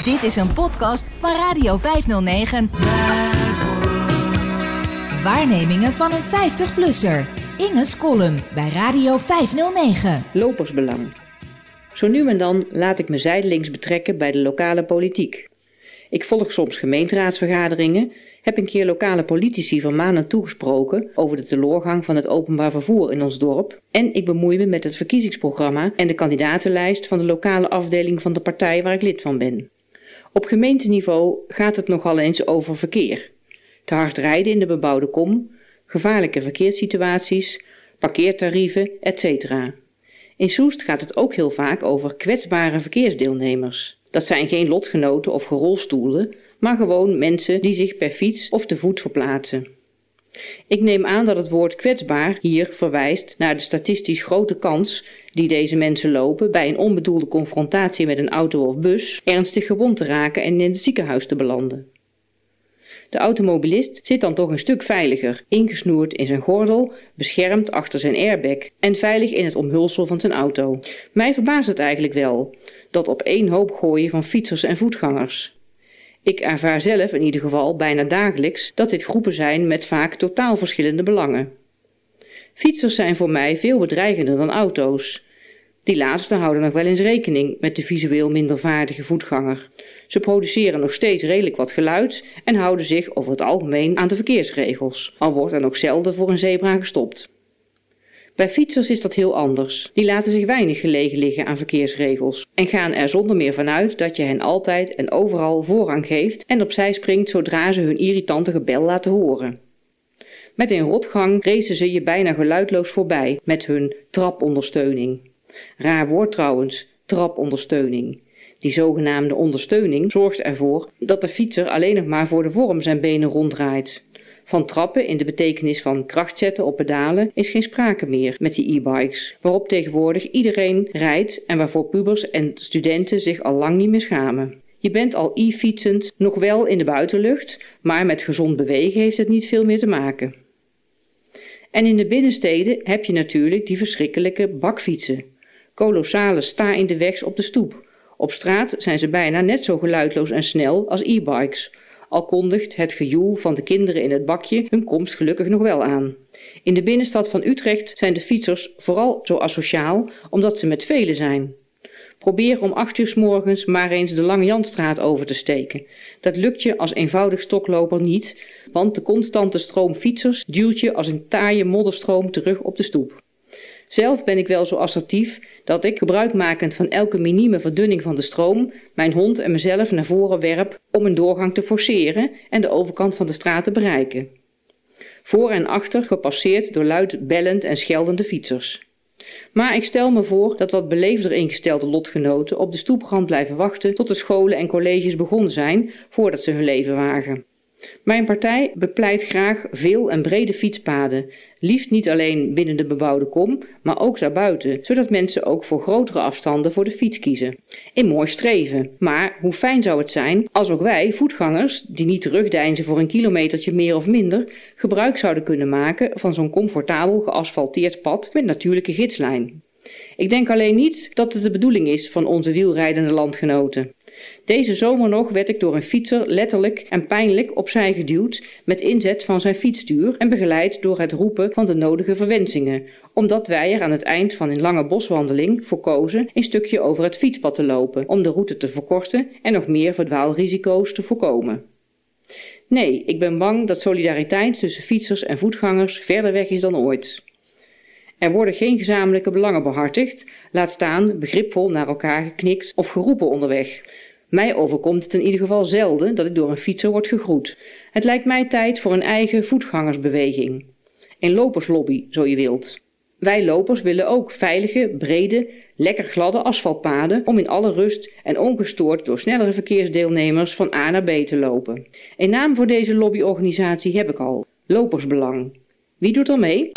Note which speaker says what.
Speaker 1: Dit is een podcast van Radio 509. Waarnemingen van een 50-plusser. Inge's column bij Radio 509.
Speaker 2: Lopersbelang. Zo nu en dan laat ik me zijdelings betrekken bij de lokale politiek. Ik volg soms gemeenteraadsvergaderingen, heb een keer lokale politici van maanden toegesproken over de teleurgang van het openbaar vervoer in ons dorp en ik bemoei me met het verkiezingsprogramma en de kandidatenlijst van de lokale afdeling van de partij waar ik lid van ben. Op gemeenteniveau gaat het nogal eens over verkeer. Te hard rijden in de bebouwde kom, gevaarlijke verkeerssituaties, parkeertarieven, etc. In Soest gaat het ook heel vaak over kwetsbare verkeersdeelnemers. Dat zijn geen lotgenoten of gerolstoelen, maar gewoon mensen die zich per fiets of te voet verplaatsen. Ik neem aan dat het woord kwetsbaar hier verwijst naar de statistisch grote kans die deze mensen lopen bij een onbedoelde confrontatie met een auto of bus ernstig gewond te raken en in het ziekenhuis te belanden. De automobilist zit dan toch een stuk veiliger, ingesnoerd in zijn gordel, beschermd achter zijn airbag en veilig in het omhulsel van zijn auto. Mij verbaast het eigenlijk wel, dat op één hoop gooien van fietsers en voetgangers. Ik ervaar zelf in ieder geval bijna dagelijks dat dit groepen zijn met vaak totaal verschillende belangen. Fietsers zijn voor mij veel bedreigender dan auto's. Die laatste houden nog wel eens rekening met de visueel minder vaardige voetganger. Ze produceren nog steeds redelijk wat geluid en houden zich over het algemeen aan de verkeersregels, al wordt er nog zelden voor een zebra gestopt. Bij fietsers is dat heel anders. Die laten zich weinig gelegen liggen aan verkeersregels en gaan er zonder meer vanuit dat je hen altijd en overal voorrang geeft en opzij springt zodra ze hun irritante gebel laten horen. Met een rotgang racen ze je bijna geluidloos voorbij met hun trapondersteuning. Raar woord trouwens, trapondersteuning. Die zogenaamde ondersteuning zorgt ervoor dat de fietser alleen nog maar voor de vorm zijn benen ronddraait. Van trappen in de betekenis van kracht zetten op pedalen is geen sprake meer met die e-bikes, waarop tegenwoordig iedereen rijdt en waarvoor pubers en studenten zich al lang niet meer schamen. Je bent al e-fietsend nog wel in de buitenlucht, maar met gezond bewegen heeft het niet veel meer te maken. En in de binnensteden heb je natuurlijk die verschrikkelijke bakfietsen. Kolossale sta in de wegs op de stoep. Op straat zijn ze bijna net zo geluidloos en snel als e-bikes, al kondigt het gejoel van de kinderen in het bakje hun komst gelukkig nog wel aan. In de binnenstad van Utrecht zijn de fietsers vooral zo asociaal omdat ze met velen zijn. Probeer om acht uur s morgens maar eens de Lange Janstraat over te steken. Dat lukt je als eenvoudig stokloper niet, want de constante stroom fietsers duwt je als een taaie modderstroom terug op de stoep. Zelf ben ik wel zo assertief dat ik, gebruikmakend van elke minieme verdunning van de stroom, mijn hond en mezelf naar voren werp om een doorgang te forceren en de overkant van de straat te bereiken. Voor en achter gepasseerd door luid bellend en scheldende fietsers. Maar ik stel me voor dat wat beleefder ingestelde lotgenoten op de stoeprand blijven wachten tot de scholen en colleges begonnen zijn voordat ze hun leven wagen. Mijn partij bepleit graag veel en brede fietspaden, liefst niet alleen binnen de bebouwde kom, maar ook daarbuiten, zodat mensen ook voor grotere afstanden voor de fiets kiezen. In mooi streven. Maar hoe fijn zou het zijn als ook wij, voetgangers, die niet terugdeinzen voor een kilometertje meer of minder, gebruik zouden kunnen maken van zo'n comfortabel geasfalteerd pad met natuurlijke gidslijn. Ik denk alleen niet dat het de bedoeling is van onze wielrijdende landgenoten. Deze zomer nog werd ik door een fietser letterlijk en pijnlijk opzij geduwd met inzet van zijn fietsstuur en begeleid door het roepen van de nodige verwensingen, omdat wij er aan het eind van een lange boswandeling voor kozen een stukje over het fietspad te lopen om de route te verkorten en nog meer verdwaalrisico's te voorkomen. Nee, ik ben bang dat solidariteit tussen fietsers en voetgangers verder weg is dan ooit. Er worden geen gezamenlijke belangen behartigd, laat staan begripvol naar elkaar geknikt of geroepen onderweg. Mij overkomt het in ieder geval zelden dat ik door een fietser word gegroet. Het lijkt mij tijd voor een eigen voetgangersbeweging. Een loperslobby, zo je wilt. Wij lopers willen ook veilige, brede, lekker gladde asfaltpaden om in alle rust en ongestoord door snellere verkeersdeelnemers van A naar B te lopen. Een naam voor deze lobbyorganisatie heb ik al: Lopersbelang. Wie doet er mee?